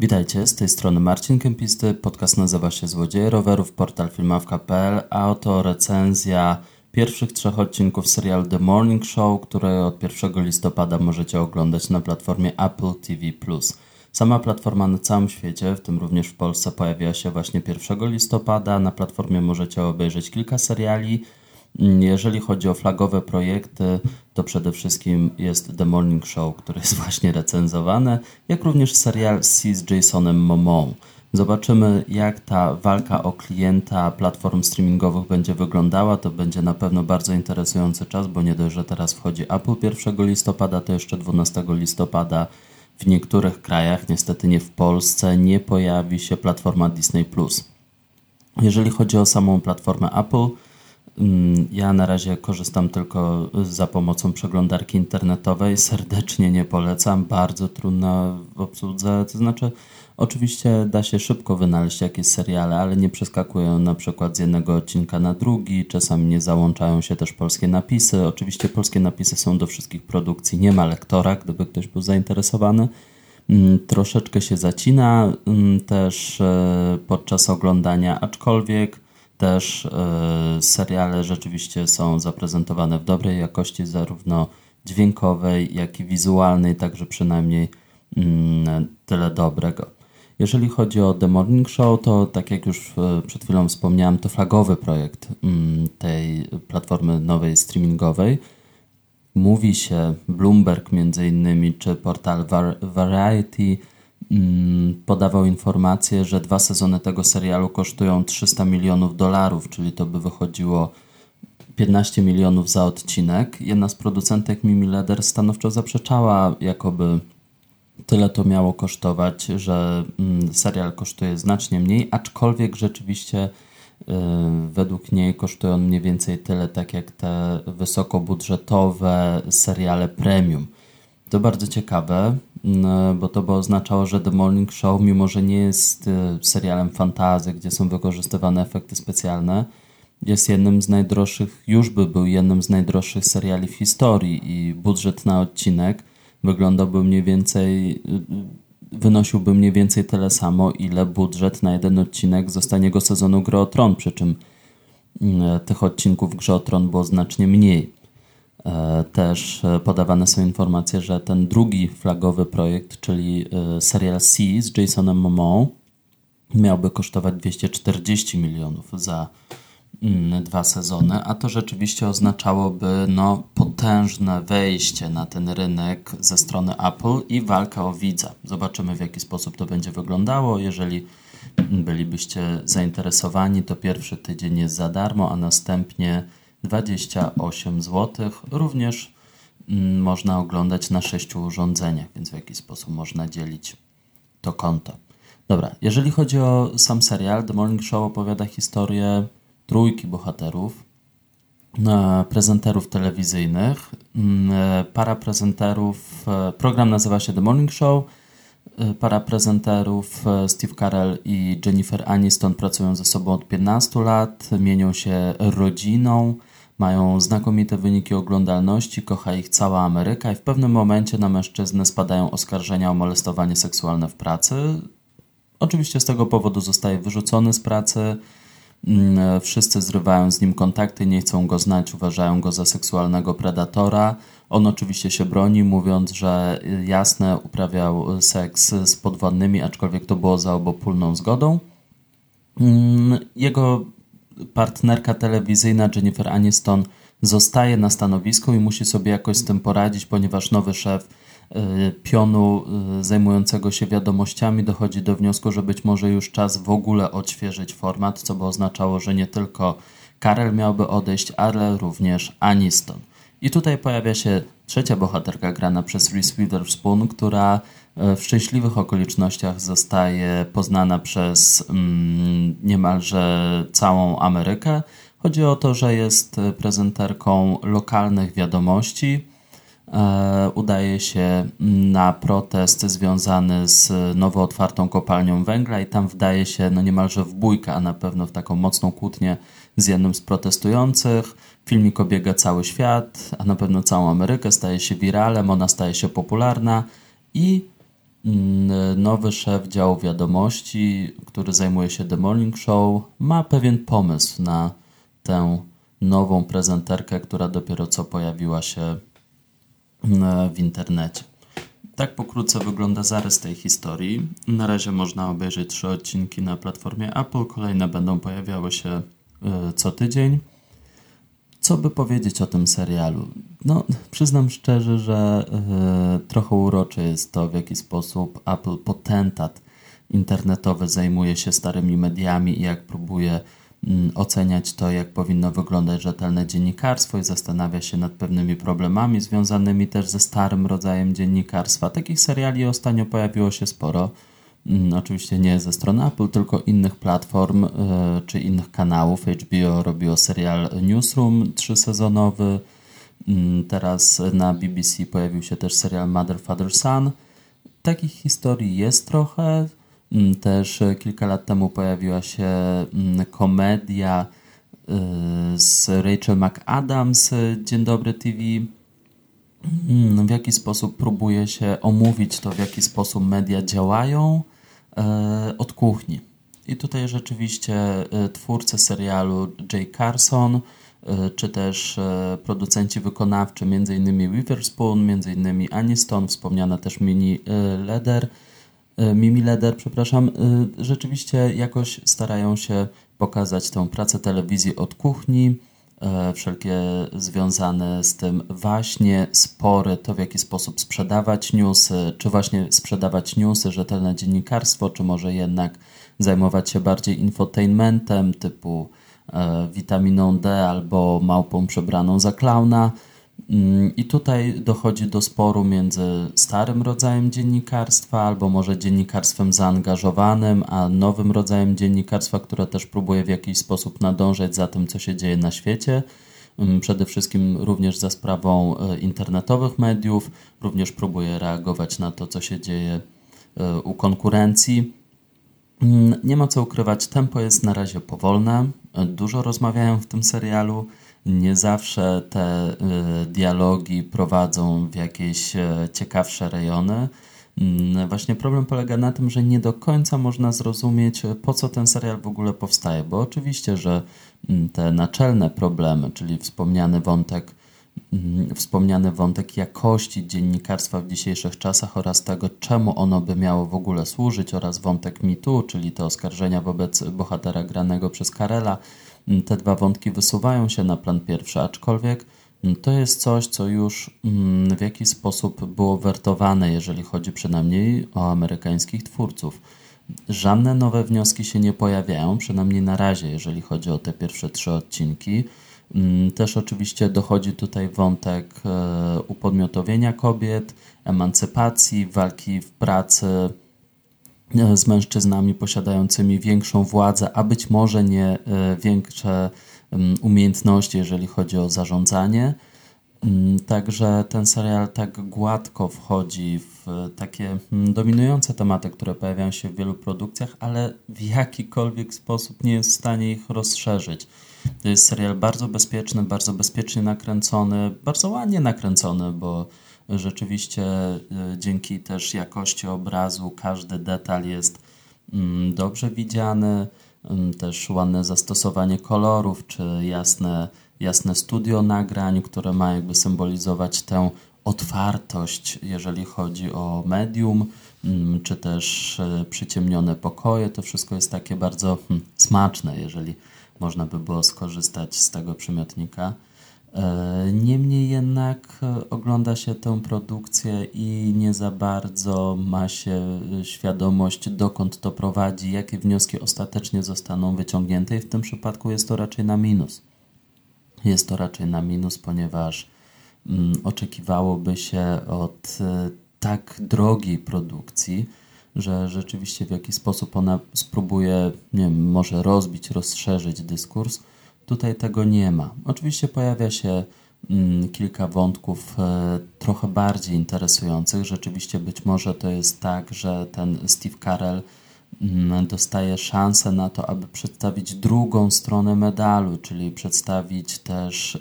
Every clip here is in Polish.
Witajcie, z tej strony Marcin Kempisty, podcast nazywa się Złodzieje Rowerów, portal filmawka.pl, a oto recenzja pierwszych trzech odcinków serialu The Morning Show, które od 1 listopada możecie oglądać na platformie Apple TV+. Sama platforma na całym świecie, w tym również w Polsce, pojawiła się właśnie 1 listopada. Na platformie możecie obejrzeć kilka seriali, jeżeli chodzi o flagowe projekty, to przede wszystkim jest The Morning Show, który jest właśnie recenzowany, jak również serial C z Jasonem Momą. Zobaczymy, jak ta walka o klienta platform streamingowych będzie wyglądała. To będzie na pewno bardzo interesujący czas, bo nie dość, że teraz wchodzi Apple 1 listopada, to jeszcze 12 listopada w niektórych krajach, niestety nie w Polsce, nie pojawi się platforma Disney. Jeżeli chodzi o samą platformę Apple, ja na razie korzystam tylko za pomocą przeglądarki internetowej. Serdecznie nie polecam. Bardzo trudna w obsłudze. To znaczy, oczywiście da się szybko wynaleźć jakieś seriale, ale nie przeskakują na przykład z jednego odcinka na drugi. Czasami nie załączają się też polskie napisy. Oczywiście polskie napisy są do wszystkich produkcji. Nie ma lektora, gdyby ktoś był zainteresowany. Mm, troszeczkę się zacina mm, też e, podczas oglądania, aczkolwiek też e, seriale rzeczywiście są zaprezentowane w dobrej jakości, zarówno dźwiękowej, jak i wizualnej, także przynajmniej mm, tyle dobrego. Jeżeli chodzi o The Morning Show, to tak jak już e, przed chwilą wspomniałem, to flagowy projekt mm, tej platformy nowej streamingowej. Mówi się Bloomberg między innymi, czy portal Variety, podawał informację, że dwa sezony tego serialu kosztują 300 milionów dolarów, czyli to by wychodziło 15 milionów za odcinek. Jedna z producentek Mimi Leder stanowczo zaprzeczała, jakoby tyle to miało kosztować, że mm, serial kosztuje znacznie mniej, aczkolwiek rzeczywiście y, według niej kosztują mniej więcej tyle, tak jak te wysokobudżetowe seriale premium. To bardzo ciekawe, mm, bo to by oznaczało, że The Morning Show, mimo że nie jest y, serialem fantazy, gdzie są wykorzystywane efekty specjalne, jest jednym z najdroższych, już by był jednym z najdroższych seriali w historii i budżet na odcinek wyglądałby mniej więcej, y, wynosiłby mniej więcej tyle samo, ile budżet na jeden odcinek z ostatniego sezonu Gry o Tron, przy czym tych odcinków Grze o Tron było znacznie mniej. E, też e, podawane są informacje, że ten drugi flagowy projekt, czyli e, serial C z Jasonem Momoa, miałby kosztować 240 milionów za mm, dwa sezony, a to rzeczywiście oznaczałoby no, potężne wejście na ten rynek ze strony Apple i walka o widza. Zobaczymy w jaki sposób to będzie wyglądało. Jeżeli bylibyście zainteresowani, to pierwszy tydzień jest za darmo, a następnie 28 zł. Również mm, można oglądać na sześciu urządzeniach, więc w jaki sposób można dzielić to konto. Dobra, jeżeli chodzi o sam serial, The Morning Show opowiada historię trójki bohaterów, e, prezenterów telewizyjnych, mm, e, para prezenterów. E, program nazywa się The Morning Show. Para prezenterów Steve Carell i Jennifer Aniston pracują ze sobą od 15 lat, mienią się rodziną mają znakomite wyniki oglądalności, kocha ich cała Ameryka i w pewnym momencie na mężczyznę spadają oskarżenia o molestowanie seksualne w pracy. Oczywiście z tego powodu zostaje wyrzucony z pracy. Mm, wszyscy zrywają z nim kontakty, nie chcą go znać, uważają go za seksualnego predatora. On oczywiście się broni, mówiąc, że jasne, uprawiał seks z podwodnymi, aczkolwiek to było za obopólną zgodą. Mm, jego partnerka telewizyjna Jennifer Aniston zostaje na stanowisku i musi sobie jakoś z tym poradzić, ponieważ nowy szef y, pionu y, zajmującego się wiadomościami dochodzi do wniosku, że być może już czas w ogóle odświeżyć format, co by oznaczało, że nie tylko Karel miałby odejść, ale również Aniston. I tutaj pojawia się trzecia bohaterka grana przez Reese Witherspoon, która w szczęśliwych okolicznościach zostaje poznana przez mm, niemalże całą Amerykę. Chodzi o to, że jest prezenterką lokalnych wiadomości. E, udaje się na protest związany z nowo otwartą kopalnią węgla i tam wdaje się no niemalże w bójkę, a na pewno w taką mocną kłótnię z jednym z protestujących. Filmik obiega cały świat, a na pewno całą Amerykę, staje się wiralem, ona staje się popularna i mm, nowy szef działu wiadomości, który zajmuje się The Morning Show, ma pewien pomysł na tę nową prezenterkę, która dopiero co pojawiła się mm, w internecie. Tak pokrótce wygląda zarys tej historii. Na razie można obejrzeć trzy odcinki na platformie Apple, kolejne będą pojawiały się y, co tydzień. Co by powiedzieć o tym serialu? No, przyznam szczerze, że y, trochę urocze jest to, w jaki sposób Apple potentat internetowy zajmuje się starymi mediami i jak próbuje Mm, oceniać to, jak powinno wyglądać rzetelne dziennikarstwo i zastanawia się nad pewnymi problemami związanymi też ze starym rodzajem dziennikarstwa. Takich seriali ostatnio pojawiło się sporo. Mm, oczywiście nie ze strony Apple, tylko innych platform yy, czy innych kanałów. HBO robiło serial Newsroom trzysezonowy. Yy, teraz na BBC pojawił się też serial Mother, Father, Son. Takich historii jest trochę. Mm, też e, kilka lat temu pojawiła się mm, komedia e, z Rachel McAdams, e, Dzień Dobry TV. Mm, w jaki sposób próbuje się omówić to, w jaki sposób media działają od kuchni. I tutaj rzeczywiście twórcy serialu Jay Carson, czy też producenci wykonawczy, m.in. Witherspoon, m.in. Aniston, wspomniana też Mini Leder, E, Mimi Leder, przepraszam, e, rzeczywiście jakoś starają się pokazać tę pracę telewizji od kuchni, e, wszelkie związane z tym właśnie spory, to w jaki sposób sprzedawać newsy, czy właśnie sprzedawać newsy, rzetelne dziennikarstwo, czy może jednak zajmować się bardziej infotainmentem typu witaminą D albo małpą przebraną za klauna. Mm, I tutaj dochodzi do sporu między starym rodzajem dziennikarstwa, albo może dziennikarstwem zaangażowanym, a nowym rodzajem dziennikarstwa, które też próbuje w jakiś sposób nadążać za tym, co się dzieje na świecie. Mm, przede wszystkim również za sprawą e, internetowych mediów, również próbuje reagować na to, co się dzieje e, u konkurencji. Mm, nie ma co ukrywać, tempo jest na razie powolne. E, dużo rozmawiają w tym serialu nie zawsze te y, dialogi prowadzą w jakieś e, ciekawsze rejony. Mm, właśnie problem polega na tym, że nie do końca można zrozumieć, po co ten serial w ogóle powstaje, bo oczywiście, że mm, te naczelne problemy, czyli wspomniany wątek, mm, wspomniany wątek jakości dziennikarstwa w dzisiejszych czasach oraz tego, czemu ono by miało w ogóle służyć, oraz wątek mitu, czyli te oskarżenia wobec bohatera granego przez Karela, te dwa wątki wysuwają się na plan pierwszy, aczkolwiek to jest coś, co już mm, w jakiś sposób było wertowane, jeżeli chodzi przynajmniej o amerykańskich twórców. Żadne nowe wnioski się nie pojawiają, przynajmniej na razie, jeżeli chodzi o te pierwsze trzy odcinki. Mm, też oczywiście dochodzi tutaj wątek e, upodmiotowienia kobiet, emancypacji, walki w pracy, z mężczyznami posiadającymi większą władzę, a być może nie e, większe umiejętności, jeżeli chodzi o zarządzanie. Także ten serial tak gładko wchodzi w takie dominujące tematy, które pojawiają się w wielu produkcjach, ale w jakikolwiek sposób nie jest w stanie ich rozszerzyć. To jest serial bardzo bezpieczny, bardzo bezpiecznie nakręcony, bardzo ładnie nakręcony, bo Rzeczywiście e, dzięki też jakości obrazu każdy detal jest mm, dobrze widziany, mm, też ładne zastosowanie kolorów, czy jasne, jasne studio nagrań, które ma jakby symbolizować tę otwartość, jeżeli chodzi o medium, mm, czy też e, przyciemnione pokoje. To wszystko jest takie bardzo hmm, smaczne, jeżeli można by było skorzystać z tego przymiotnika. E, niemniej jednak e, ogląda się tę produkcję i nie za bardzo ma się e, świadomość, dokąd to prowadzi, jakie wnioski ostatecznie zostaną wyciągnięte, i w tym przypadku jest to raczej na minus. Jest to raczej na minus, ponieważ mm, oczekiwałoby się od tak drogiej produkcji, że rzeczywiście w jakiś sposób ona spróbuje, nie wiem, może rozbić, rozszerzyć dyskurs Tutaj tego nie ma. Oczywiście pojawia się mm, kilka wątków e, trochę bardziej interesujących. Rzeczywiście być może to jest tak, że ten Steve Carell mm, dostaje szansę na to, aby przedstawić drugą stronę medalu, czyli przedstawić też e,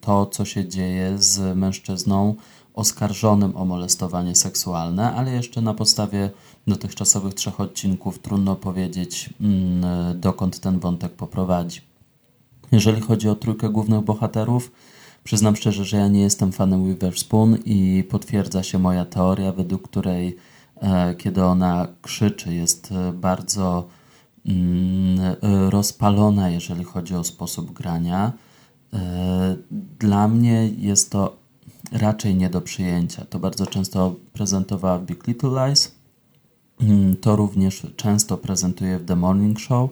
to, co się dzieje z mężczyzną oskarżonym o molestowanie seksualne, ale jeszcze na podstawie dotychczasowych trzech odcinków trudno powiedzieć, mm, dokąd ten wątek poprowadzi. Jeżeli chodzi o trójkę głównych bohaterów, przyznam szczerze, że ja nie jestem fanem Witherspoon i potwierdza się moja teoria, według której e, kiedy ona krzyczy, jest e, bardzo mm, e, rozpalona, jeżeli chodzi o sposób grania. Dla mnie jest to raczej nie do przyjęcia. To bardzo często prezentowała Big Little Lies. Mm, to również często prezentuje w The Morning Show.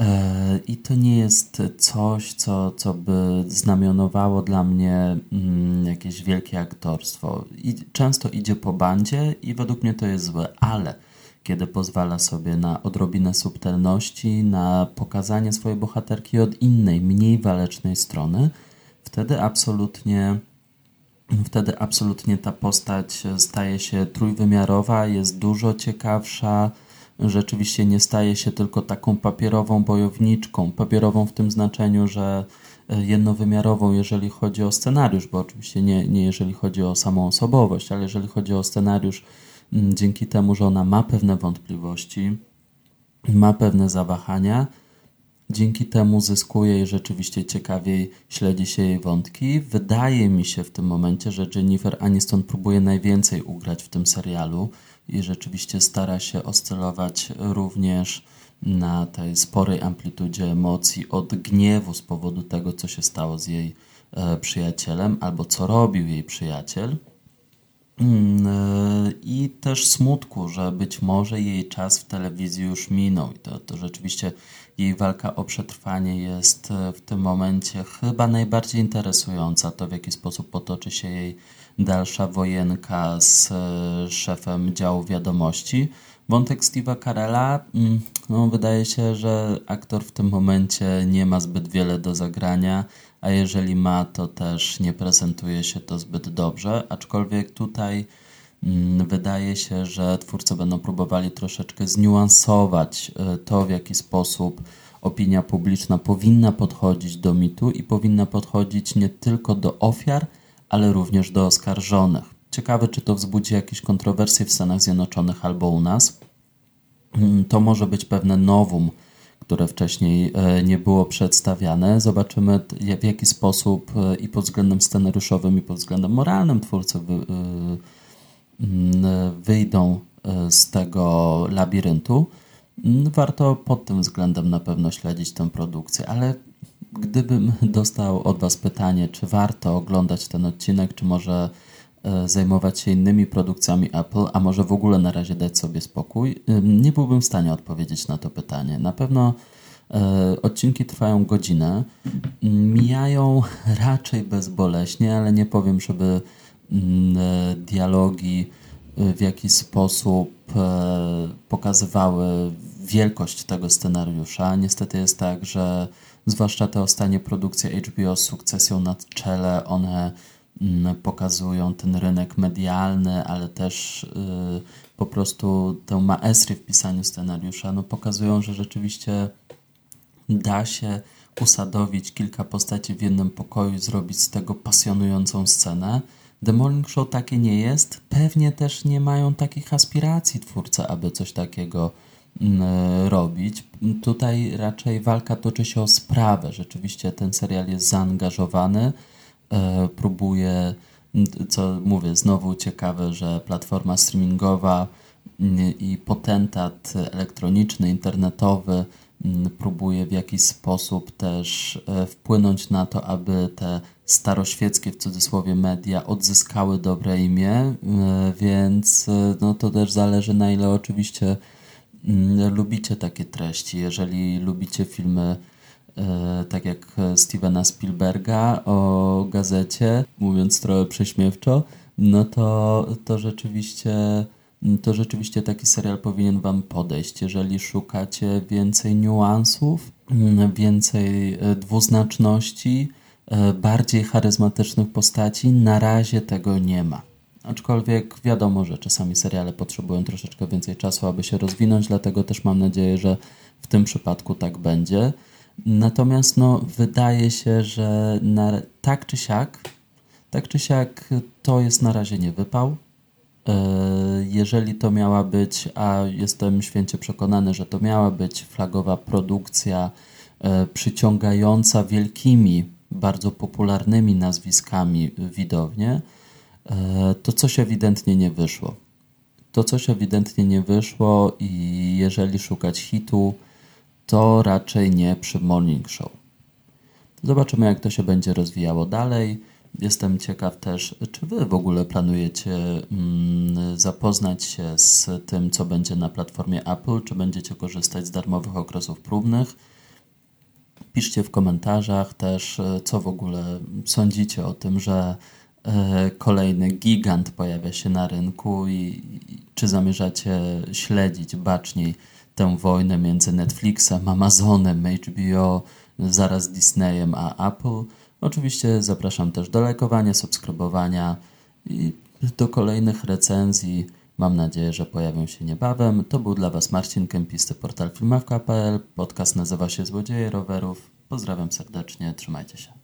E, I to nie jest coś, co, co by znamionowało dla mnie mm, jakieś wielkie aktorstwo. I często idzie po bandzie i według mnie to jest złe, ale kiedy pozwala sobie na odrobinę subtelności, na pokazanie swojej bohaterki od innej, mniej walecznej strony, wtedy absolutnie wtedy absolutnie ta postać staje się trójwymiarowa, jest dużo ciekawsza, rzeczywiście nie staje się tylko taką papierową bojowniczką. Papierową w tym znaczeniu, że e, jednowymiarową, jeżeli chodzi o scenariusz, bo oczywiście nie, nie jeżeli chodzi o samą osobowość, ale jeżeli chodzi o scenariusz, dzięki temu, że ona ma pewne wątpliwości, ma pewne zawahania, dzięki temu zyskuje i rzeczywiście ciekawiej śledzi się jej wątki. Wydaje mi się w tym momencie, że Jennifer Aniston próbuje najwięcej ugrać w tym serialu i rzeczywiście stara się oscylować również na tej sporej amplitudzie emocji od gniewu z powodu tego, co się stało z jej e, przyjacielem albo co robił jej przyjaciel. Mm, e, I też smutku, że być może jej czas w telewizji już minął. I to, to rzeczywiście jej walka o przetrwanie jest e, w tym momencie chyba najbardziej interesująca. To, w jaki sposób potoczy się jej dalsza wojenka z e, szefem działu wiadomości. Wątek Steve'a Carella, mm, no, wydaje się, że aktor w tym momencie nie ma zbyt wiele do zagrania, a jeżeli ma, to też nie prezentuje się to zbyt dobrze, aczkolwiek tutaj mm, wydaje się, że twórcy będą próbowali troszeczkę zniuansować e, to, w jaki sposób opinia publiczna powinna podchodzić do mitu i powinna podchodzić nie tylko do ofiar, ale również do oskarżonych. Ciekawe, czy to wzbudzi jakieś kontrowersje w Stanach Zjednoczonych albo u nas. Mm, to może być pewne nowum, które wcześniej e, nie było przedstawiane. Zobaczymy, w jaki sposób e, i pod względem scenariuszowym, i pod względem moralnym twórcy e, mm, wyjdą z tego labiryntu. Mm, warto pod tym względem na pewno śledzić tę produkcję, ale gdybym dostał od Was pytanie, czy warto oglądać ten odcinek, czy może e, zajmować się innymi produkcjami Apple, a może w ogóle na razie dać sobie spokój, nie byłbym w stanie odpowiedzieć na to pytanie. Na pewno e, odcinki trwają godzinę, mijają raczej bezboleśnie, ale nie powiem, żeby mm, e, dialogi w jakiś sposób pokazywały wielkość tego scenariusza. Niestety jest tak, że zwłaszcza te ostatnie produkcje HBO z sukcesją nad czele, one mm, pokazują ten rynek medialny, ale też yy, po prostu tę maestrię w pisaniu scenariusza, no pokazują, że rzeczywiście da się usadowić kilka postaci w jednym pokoju i zrobić z tego pasjonującą scenę. The Morning Show takie nie jest. Pewnie też nie mają takich aspiracji twórcy, aby coś takiego robić. Tutaj raczej walka toczy się o sprawę. Rzeczywiście ten serial jest zaangażowany, e, próbuje, co mówię, znowu ciekawe, że platforma streamingowa mm, i potentat elektroniczny, internetowy mm, próbuje w jakiś sposób też e, wpłynąć na to, aby te staroświeckie w cudzysłowie media odzyskały dobre imię, e, więc no to też zależy na ile oczywiście Mm, lubicie takie treści, jeżeli lubicie filmy e, tak jak Stevena Spielberga o gazecie, mówiąc trochę prześmiewczo, no to, to rzeczywiście to rzeczywiście taki serial powinien Wam podejść. Jeżeli szukacie więcej niuansów, mm, więcej e, dwuznaczności, e, bardziej charyzmatycznych postaci, na razie tego nie ma. Aczkolwiek wiadomo, że czasami seriale potrzebują troszeczkę więcej czasu, aby się rozwinąć, dlatego też mam nadzieję, że w tym przypadku tak będzie. Natomiast no, wydaje się, że na, tak czy siak Tak czy siak, to jest na razie nie wypał. E, jeżeli to miała być, a jestem święcie przekonany, że to miała być flagowa produkcja e, przyciągająca wielkimi, bardzo popularnymi nazwiskami widownię, to coś ewidentnie nie wyszło. To coś ewidentnie nie wyszło i jeżeli szukać hitu, to raczej nie przy Morning Show. Zobaczymy, jak to się będzie rozwijało dalej. Jestem ciekaw też, czy Wy w ogóle planujecie mm, zapoznać się z tym, co będzie na platformie Apple, czy będziecie korzystać z darmowych okresów próbnych. Piszcie w komentarzach też, e, co w ogóle sądzicie o tym, że e, kolejny gigant pojawia się na rynku i czy zamierzacie śledzić baczniej tę wojnę między Netflixem, Amazonem, HBO, zaraz Disneyem a Apple. Oczywiście zapraszam też do lajkowania, subskrybowania i do kolejnych recenzji. Mam nadzieję, że pojawią się niebawem. To był dla Was Marcin Kempisty, portal filmawka.pl. Podcast nazywa się Złodzieje Rowerów. Pozdrawiam serdecznie, trzymajcie się.